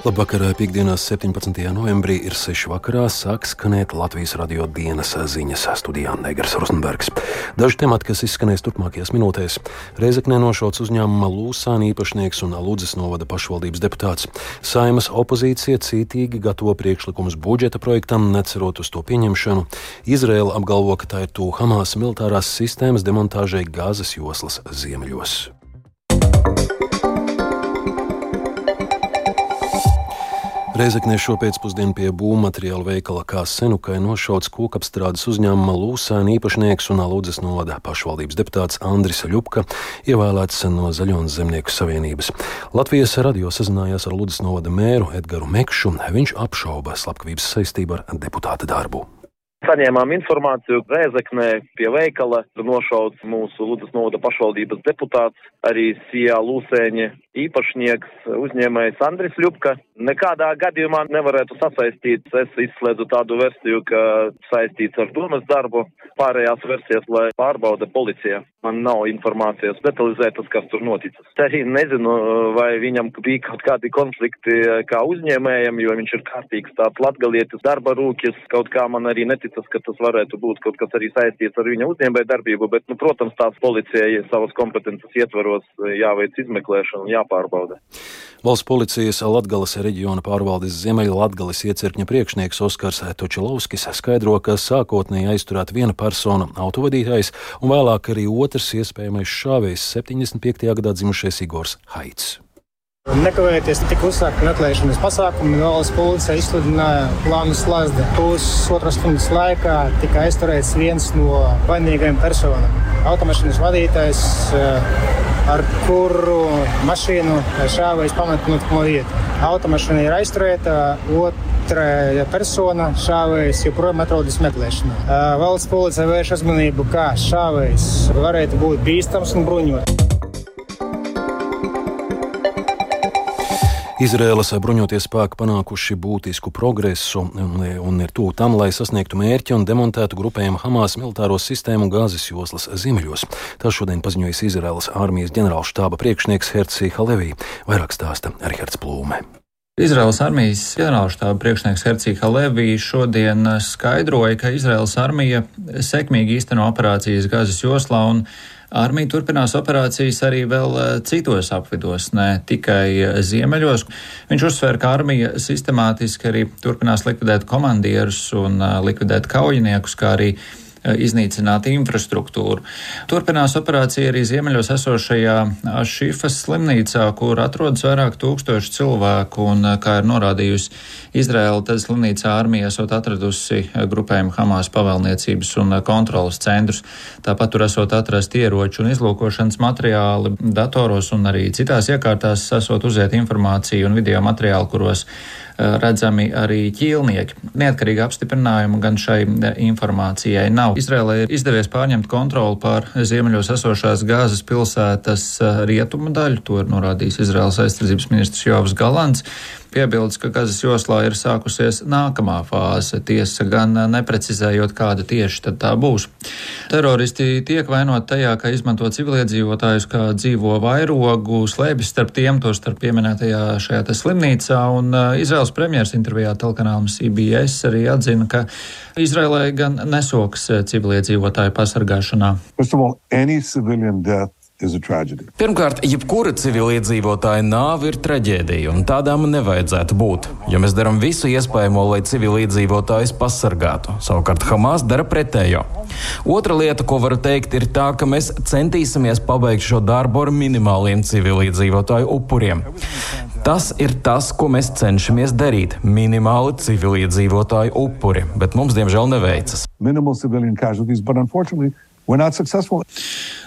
Labvakar, piekdienās 17. novembrī ir 6. vakarā sāk skanēt Latvijas radio dienas ziņas studijā Negras Rosenbergs. Daži temati, kas izskanēs turpmākajās minūtēs. Reizeknē nošauts uzņēmuma Lūsāna īpašnieks un Lūdzes novada pašvaldības deputāts. Saimas opozīcija cītīgi gatavo priekšlikumus budžeta projektam, necerot uz to pieņemšanu. Izraela apgalvo, ka tā ir tuvu Hamas militārās sistēmas demontāžai Gāzes joslas ziemeļos. Reizeknē šopēcpusdienā pie būvmateriālu veikala kā senukai nošauts kokapstrādes uzņēmuma Lūsēna īpašnieks un Lūdzes novada pašvaldības deputāts Andris Ļupka, ievēlēts no Zaļonas zemnieku savienības. Latvijas radio sazinājās ar Lūdzes novada mēru Edgaru Mekšu. Viņš apšauba slepkavības saistību ar deputāta darbu. Saņēmām informāciju, ka Rēzeknē pie veikala nošauts mūsu Lūdzes novada pašvaldības deputāts, arī Sijā Lūsēņa īpašnieks, uzņēmējs Andris Ļupka. Nekādā gadījumā nevarētu sasaistīt, es izslēdzu tādu versiju, ka saistīts ar domas darbu, pārējās versijas, lai pārbauda policija. Man nav informācijas detalizētas, kas tur noticis. Arī nezinu, vai viņam bija kaut kādi konflikti kā uzņēmējam, jo viņš ir kārtīgs tāds latgalietis, darba rūkis, kaut kā man arī neticas, ka tas varētu būt kaut kas arī saistīts ar viņa uzņēmēju darbību, bet, nu, protams, tās policijai savas kompetences ietvaros jāveic izmeklēšana un jāpārbauda. Valsts policijas Latgales reģiona pārvaldes Ziemeļa Latgales iecirkņa priekšnieks Oskars Točelovskis skaidro, ka sākotnēji aizturēta viena persona - autovadītājs, un vēlāk arī otrs iespējamais šāvējs - 75. gadā dzimušais Igors Haits. Nekavējoties tika uzsākti meklēšanas pasākumi, valsts policija izsludināja plānu slazdi. Pusotras stundas laikā tika aizturēts viens no vainīgajiem personām. Automašīnas vadītājs, ar kuru mašīnu šāvējs pameta notikuma vietu. Automašīna ir aizturēta, otra persona šāvējs joprojām atrodas meklēšanā. Valsts policija vērš uzmanību, kā šāvējs varētu būt bīstams un bruņots. Izraēlas bruņotie spēki panākuši būtisku progresu un, un ir tuvu tam, lai sasniegtu mērķi un demontētu grupējumu Hamas militāro sistēmu Gāzes joslas ziemeļos. Tā šodien paziņojas Izraēlas armijas ģenerālštāba priekšnieks Hercī Halevī. Vairāk stāsta Rihards Plūme. Izraels armijas ģenerālštāba priekšnieks Hercīga Levija šodien skaidroja, ka Izraels armija sekmīgi īsteno operācijas Gazas joslā un Armija turpinās operācijas arī vēl citos apvidos, ne tikai ziemeļos. Viņš uzsver, ka armija sistemātiski arī turpinās likvidēt komandierus un likvidēt kaujiniekus, kā arī Eh, iznīcināt infrastruktūru. Turpinās operācija arī ziemeļos esošajā Šifas slimnīcā, kur atrodas vairāk tūkstoši cilvēku, un, eh, kā ir norādījusi Izraela, tad slimnīcā armija esot atradusi eh, grupējumu Hamas pavēlniecības un kontrolas centrus. Tāpat tur esot atrast ieroči un izlūkošanas materiāli datoros un arī citās iekārtās esot uziet informāciju un video materiāli, kuros redzami arī ķīlnieki. Neatkarīga apstiprinājuma gan šai informācijai nav nav. Izrēlē ir izdevies pārņemt kontroli pār ziemeļos esošās gāzes pilsētas eh, rietumu daļu. To ir norādījis Izraels aizsardzības ministrs Jovs Galants. Piebildes, ka Gazas joslā ir sākusies nākamā fāze, tiesa gan neprecizējot, kāda tieši tā būs. Teroristi tiek vainot tajā, ka izmanto civiliedzīvotājus kā dzīvo vairogu, slēpjas starp tiem, to starp pieminētajā šajā slimnīcā, un uh, Izraels premjers intervijā telkanālam CBS arī atzina, ka Izraēlai gan nesoks civiliedzīvotāju pasargāšanā. First of all, any civilian death Pirmkārt, jebkura civiliedzīvotāja nāve ir traģēdija, un tādām nevajadzētu būt. Jo mēs darām visu iespējamo, lai civiliedzīvotājus pasargātu. Savukārt Hamas dara pretējo. Otra lieta, ko varu teikt, ir tā, ka mēs centīsimies pabeigt šo darbu ar minimāliem civiliedzīvotāju upuriem. Tas ir tas, ko mēs cenšamies darīt. Minimāli civiliedzīvotāju upuri, bet mums diemžēl neveicas. Minimal civilian casualties, but unfortunately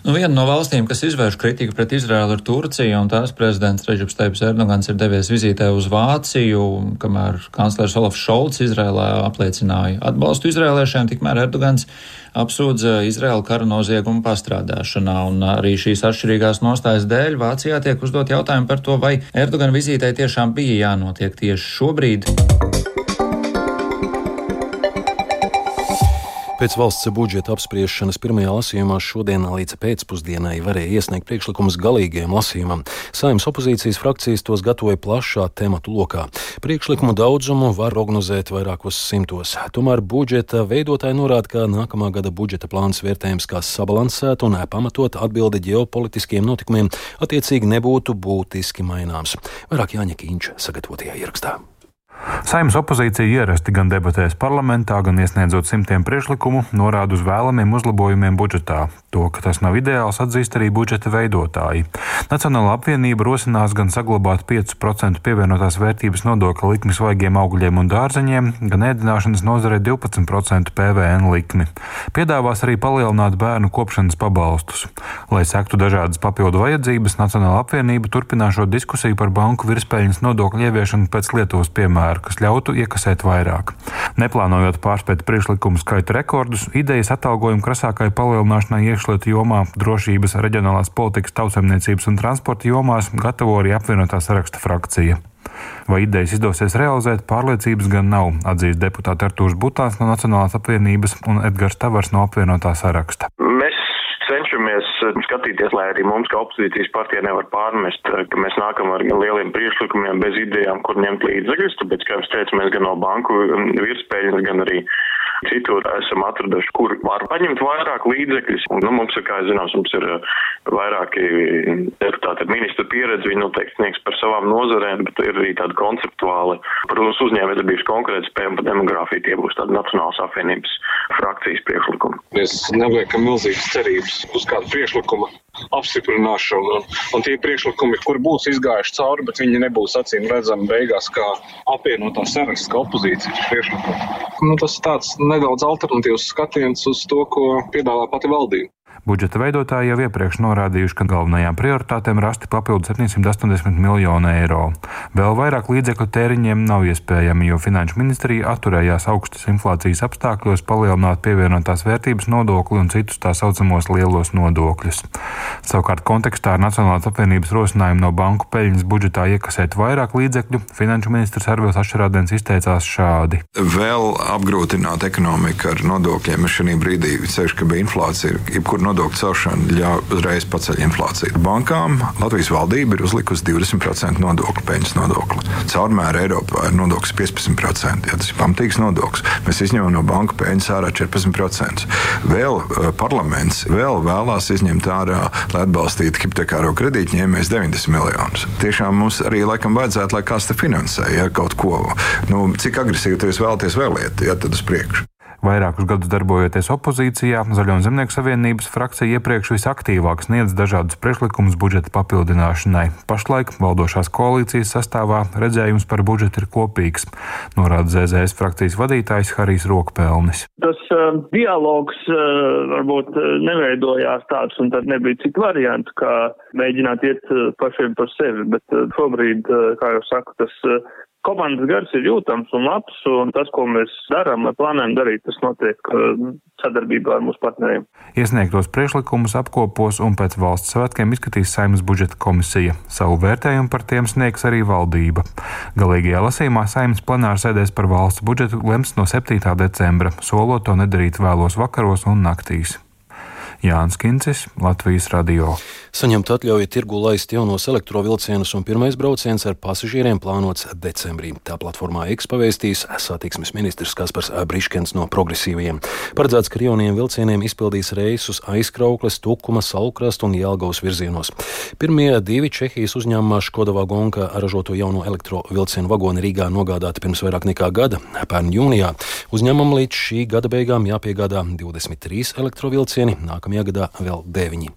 Nu, viena no valstīm, kas izvērš kritiku pret Izraēlu, ir Turcija, un tās prezidents Reģips Teips Erdogans ir devies vizītē uz Vāciju, kamēr kanclers Olafs Šolts Izrēlā apliecināja atbalstu izrēliešiem, tikmēr Erdogans apsūdza Izraēlu kara noziegumu pastrādāšanā, un arī šīs atšķirīgās nostājas dēļ Vācijā tiek uzdot jautājumu par to, vai Erdogana vizītei tiešām bija jānotiek tieši šobrīd. Pēc valsts budžeta apspriešanas pirmajā lasījumā šodien līdz pēcpusdienai varēja iesniegt priekšlikumus galīgajam lasījumam. Saimnes opozīcijas frakcijas tos gatavoja plašā tematu lokā. Priekšlikumu daudzumu var prognozēt vairākos simtos. Tomēr budžeta veidotāji norāda, ka nākamā gada budžeta plāns vērtējums kā sabalansēt un pamatot atbildi ģeopolitiskiem notikumiem attiecīgi nebūtu būtiski maināms. Vairāk Jāņa Kīņš sagatavotajā ierakstā. Saimnes opozīcija ierasti gan debatēs parlamentā, gan iesniedzot simtiem priekšlikumu, norāda uz vēlamiem uzlabojumiem budžetā. To, ka tas nav ideāls, atzīst arī budžeta veidotāji. Nacionāla apvienība rosinās gan saglabāt 5% pievienotās vērtības nodokļa likmi svaigiem augļiem un dārzeņiem, gan ēdināšanas nozarei 12% PVN likmi. Piedāvās arī palielināt bērnu kopšanas pabalstus. Lai sektu dažādas papildu vajadzības, Nacionāla apvienība turpināšot diskusiju par banku virspēļņas nodokļu ieviešanu pēc Lietuvas piemēra piemēru, kas ļautu iekasēt vairāk. Neplānojot pārspēt priekšlikumu skaitu rekordus, idejas atalgojuma krasākai palielināšanai iekšlietu jomā, drošības, reģionālās politikas, tautsemniecības un transporta jomās gatavo arī apvienotā saraksta frakcija. Vai idejas izdosies realizēt, pārliecības gan nav, atzīst deputāti Artūrs Butāns no Nacionālās apvienības un Edgars Tavars no apvienotā saraksta. Mēs cenšamies skatīties, lai arī mums, kā opozīcijas partija, nevar pārmest, eh, ka mēs nākam ar lieliem priekšlikumiem bez idejām, kur ņemt līdzekļus, tāpēc, kā jums teicu, mēs gan no banku mm, virspēļas, gan arī citur esam atraduši, kur var paņemt vairāk līdzekļus. Un, nu, mums kā zināms, mums ir uh, vairāki deputāti ar ministra pieredzi, viņi noteikti sniegs par savām nozarēm, bet ir arī tādi konceptuāli. Protams, uzņēmējdarbības konkrēti spējumi par demogrāfiju, tie būs tādi Nacionālas apvienības frakcijas priekšlikumi. Mēs neliekam milzīgas cerības uz kādu priekšlikumu apstiprināšanu. Un, un tie priekšlikumi, kur būs izgājuši cauri, bet viņi nebūs acīm redzami beigās kā apvienotā saraksts, kā opozīcijas priekšlikumi. Nu, tas ir tāds nedaudz alternatīvs skatiens uz to, ko piedāvā pati valdība. Budžeta veidotāji jau iepriekš norādījuši, ka galvenajām prioritātēm rasti papildu 780 miljonu eiro. Vēl vairāk līdzekļu tēriņiem nav iespējami, jo Finanšu ministrija atturējās augstas inflācijas apstākļos palielināt pievienotās vērtības nodokli un citus tā saucamos lielos nodokļus. Savukārt kontekstā ar Nacionālās apvienības rosinājumu no banku peļņas budžetā iekasēt vairāk līdzekļu, Finanšu ministrs Arvils Ašerādens izteicās šādi. Vēl apgrūtināt ekonomiku ar nodokļiem šī brīdī, ceļš, ka bija inflācija, jebkur nodokļu celšana ļauj uzreiz paceļ inflāciju. Bankām Latvijas valdība ir uzlikusi 20% nodokļu, peļņas nodokli. Caurmēr Eiropā ir nodoklis 15%. Ja, tas ir pamatīgs nodoklis. Mēs izņemam no banka peļņas ārā 14%. Vēl uh, parlaments vēl vēlās izņemt ārā, lai atbalstītu hipotekāro kredītņēmējus 90 miljonus. Tiešām mums arī laikam vajadzētu, lai kāds te finansē ja, kaut ko. Nu, cik agresīvi jūs vēlaties vēl iet, ja tad uz priekšu? Vairākus gadus darbojoties opozīcijā, Zaļo un Zemnieku savienības frakcija iepriekš visaktīvāk sniedz dažādus priekšlikumus budžeta papildināšanai. Pašlaik valdošās koalīcijas sastāvā redzējums par budžetu ir kopīgs, norāda ZZS frakcijas vadītājs Harijs Rokpelnis. Tas uh, dialogs uh, varbūt uh, neveidojās tāds, un tad nebija citu variantu, kā mēģināt iet uh, pašiem par sevi, bet uh, šobrīd, uh, kā jau saku, tas. Uh, Komandas gars ir jūtams un labs, un tas, ko mēs darām, plānojam darīt, tas notiek uh, sadarbībā ar mūsu partneriem. Iesniegtos priekšlikumus apkopos un pēc valsts svētkiem izskatīs Saimnes budžeta komisija. Savu vērtējumu par tiem sniegs arī valdība. Galīgajā lasījumā Saimnes plenāra sēdēs par valsts budžetu lems no 7. decembra, solot to nedarīt vēlos vakaros un naktīs. Jānis Kincis, Latvijas radio. Saņemt atļauju tirgu laist jaunos elektrovilcienus un pirmais brauciens ar pasažieriem plānots decembrī. Tā platformā X pavēstīs satiksmes ministrs Kaspars Briškens no progresīvajiem. Paredzēts, ka jauniem vilcieniem izpildīs reisus aizkraukles, Tukuma, Salkrast un Jelgavas virzienos. Pirmie divi Čehijas uzņēmumā Škodavā Gonka ražoto jauno elektrovilcienu vagoni Rīgā nogādāti pirms vairāk nekā gada, pērn jūnijā. Uzņēmumam līdz šī gada beigām jāpiegādā 23 elektrovilcieni, nākamajā gadā vēl 9.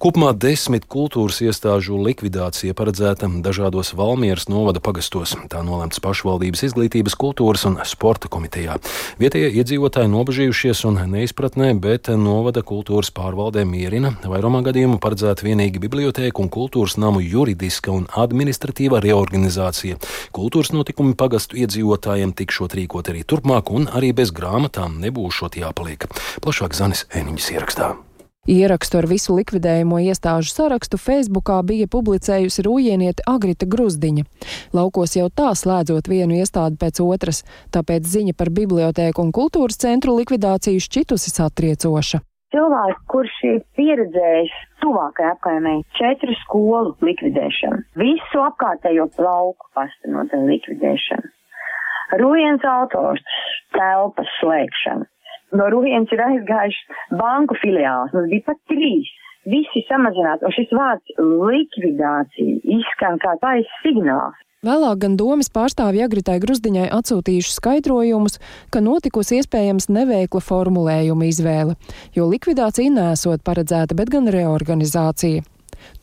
Kopumā desmit kultūras iestāžu likvidācija paredzēta dažādos Valmieras novada pagastos. Tā nolemts pašvaldības izglītības, kultūras un sporta komitejā. Vietējie iedzīvotāji nobežījušies un neizpratnē, bet novada kultūras pārvaldē mierina. Vairumā gadījumu paredzēta vienīgi bibliotēku un kultūras namu juridiska un administratīva reorganizācija. Kultūras notikumi pagastu iedzīvotājiem tikšot rīkot arī turpmāk, un arī bez grāmatām nebūšot jāpaliek. Plašāk Zanis Eniņas ierakstā. Ierakstu ar visu likvidējumu iestāžu sarakstu Facebookā bija publicējusi rūjieniete Agrita Gruzdiņa. Laukos jau tā slēdzot vienu iestādi pēc otras, tāpēc ziņa par bibliotēku un kultūras centru likvidāciju šķitusi satriecoša cilvēks, kurš ir pieredzējis tuvākajā apkaimē četru skolu likvidēšanu, visu apkārtējo lauku pastanota likvidēšanu, Rujens autors telpas slēgšanu. No Rujens ir aizgājuši banku filiāls, mums bija pat trīs. Visi samazināti, un šis vārds likvidācija izskan kā tais signāls. Vēlāk gan domas pārstāvji Agritai Grusdiņai atsūtījuši skaidrojumus, ka notikusi iespējams neveikla formulējuma izvēle, jo likvidācija nesot paredzēta, bet gan reorganizācija.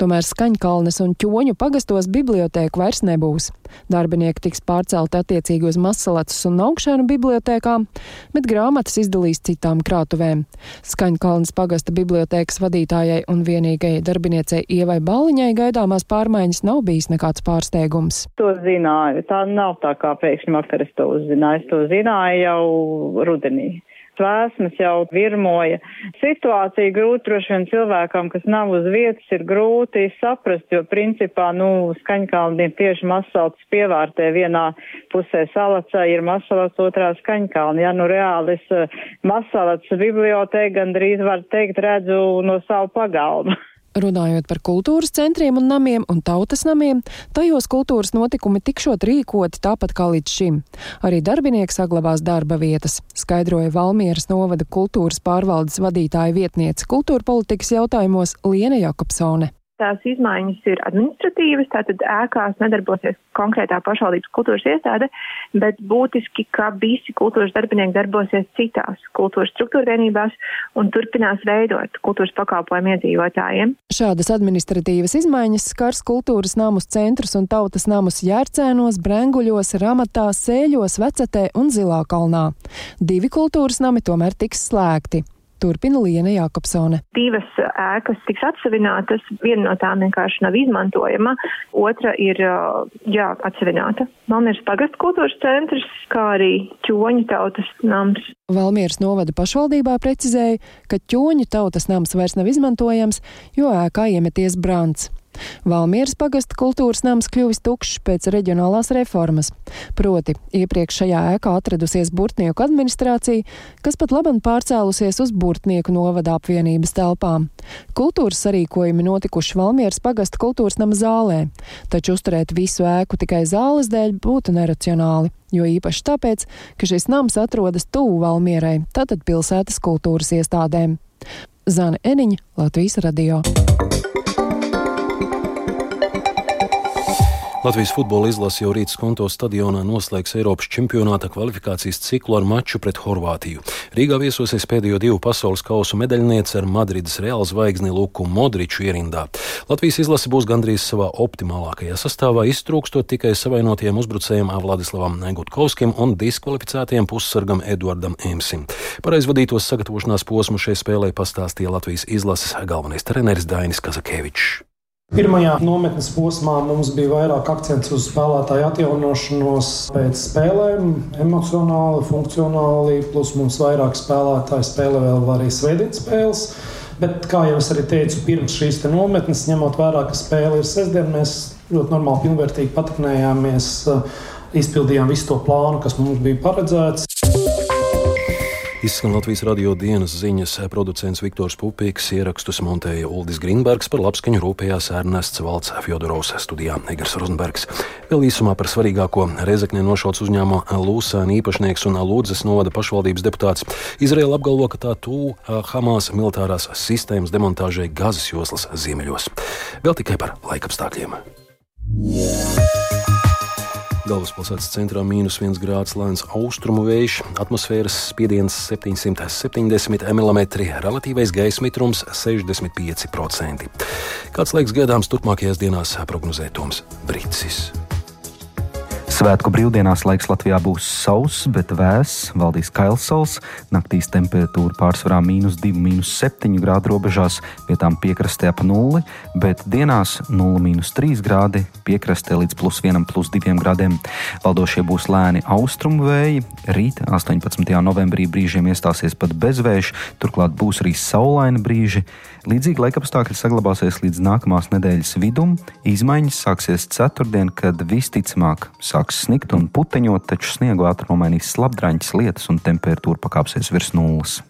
Tomēr Skaņkalnes un Ķoņu pagastos bibliotēku vairs nebūs. Darbinieki tiks pārcelti attiecīgi uz Masalacas un Augšēnu bibliotēkām, bet grāmatas izdalīs citām krātuvēm. Skaņkalnes pagasta bibliotēkas vadītājai un vienīgajai darbiniecei Ievai Baliņai gaidāmās pārmaiņas nav bijis nekāds pārsteigums. To zināju. Tā nav tā kā pēkšņi vakar es to uzzināju. Es to zināju jau rudenī tvēsmas jau virmoja. Situācija grūti droši vien cilvēkam, kas nav uz vietas, ir grūti saprast, jo principā, nu, skaņkalni ir tieši masalats pievārtē vienā pusē salacā ir masalats, otrā skaņkalni. Ja, nu, reāli es eh, masalats bibliotēku gandrīz var teikt redzu no savu pagalmu. Runājot par kultūras centriem un namiem un tautas namiem, tajos kultūras notikumi tikšot rīkoti tāpat kā līdz šim. Arī darbinieki saglabās darba vietas, skaidroja Valmieras novada kultūras pārvaldes vadītāja vietniece kultūra politikas jautājumos Liena Jakobsone. Tās izmaiņas ir administratīvas, tātad ēkās nedarbosies konkrētā pašvaldības kultūras iestāde, bet būtiski, ka visi kultūras darbinieki darbosies citās kultūras struktūra vienībās un turpinās veidot kultūras pakalpojumu iedzīvotājiem. Šādas administratīvas izmaiņas skars kultūras namus centrus un tautas namus Jērcēnos, Brenguļos, Ramatā, Sēļos, Vecetē un Zilā kalnā. Divi kultūras nami tomēr tiks slēgti. Turpina Liena Jākopsone. Divas ēkas tiks atsevinātas, viena no tām vienkārši nav izmantojama, otra ir jā, atsevināta. Valmieras pagastu kultūras centrs, kā arī ķoņu tautas nams. Valmieras novada pašvaldībā precizēja, ka ķoņu tautas nams vairs nav izmantojams, jo ēkā iemeties brants. Valmieras pagasta kultūras nams kļuvis tukšs pēc reģionālās reformas. Proti, iepriekš šajā ēkā atradusies Burtnieku administrācija, kas pat labam pārcēlusies uz Burtnieku novada apvienības telpām. Kultūras sarīkojumi notikuši Valmieras pagasta kultūras nama zālē, taču uzturēt visu ēku tikai zāles dēļ būtu neracionāli jo īpaši tāpēc, ka šis nams atrodas tuvu Valmierai, tātad pilsētas kultūras iestādēm. Zana Eniņa, Latvijas radio. Latvijas futbola izlase jau rīt Skonto stadionā noslēgs Eiropas čempionāta kvalifikācijas ciklu ar maču pret Horvātiju. Rīgā viesosies pēdējo divu pasaules kausu medaļniece ar Madrides Reāla zvaigzni Luku Modriču ierindā. Latvijas izlase būs gandrīz savā optimālākajā sastāvā, iztrūkstot tikai savainotiem uzbrucējiem Vladislavam Negutkovskim un diskvalificētiem pussargam Eduardam Emsim. Par aizvadītos sagatavošanās posmu šai spēlē pastāstīja Latvijas izlases galvenais treneris Dainis Kazakevičs. Pirmajā nometnes posmā mums bija vairāk akcents uz spēlētāju atjaunošanos pēc spēlēm, emocionāli, funkcionāli, plus mums vairāk spēlētāji spēlē vēl arī svētdienas spēles. Bet, kā jau es arī teicu, pirms šīs nometnes, ņemot vērā, ka spēle ir sestdiena, mēs ļoti normāli, pilnvērtīgi patiknējāmies, izpildījām visu to plānu, kas mums bija paredzēts. Izskan Latvijas radio dienas ziņas producents Viktors Pupīks, ierakstus montēja Uldis Grīnbergs, par labskaņu rūpējās Ernests Valds Fjodorovs studijā Negars Rozenbergs. Vēl īsumā par svarīgāko Rezeknē nošauts uzņēmuma Lūsēna īpašnieks un Lūdzes novada pašvaldības deputāts. Izraela apgalvo, ka tā tū Hamas militārās sistēmas demontāžai Gazas joslas ziemeļos. Vēl tikai par laikapstākļiem. Yeah. Galvaspilsētas centrā mīnus 1 grāds lēns austrumu vējš, atmosfēras spiediens 770 mm, relatīvais gaisa mitrums 65%. Kāds laiks gaidāms turpmākajās dienās prognozē Toms Brīsis. Svētku brīvdienās laiks Latvijā būs sauss, bet vēss, valdīs kailsals. Naktīs temperatūra pārsvarā mīnus 2, mīnus 7 grādu robežās, vietām piekrastē ap nulli, bet dienās 0,3 grādi, piekrastē līdz plus 1, plus 2 grādiem. Valdošie būs lēni austrumu vēji. Rīt, 18. novembrī, brīžiem iestāsies pat bezvējš, turklāt būs arī saulaini brīži. Līdzīgi laikapstākļi saglabāsies līdz nākamās nedēļas vidum. Izmaiņas sāksies ceturtdien, kad visticamāk sāks snikt un puteņot, taču sniegu ātri nomainīs slapdraņķis lietas un temperatūra pakāpsies virs nulles.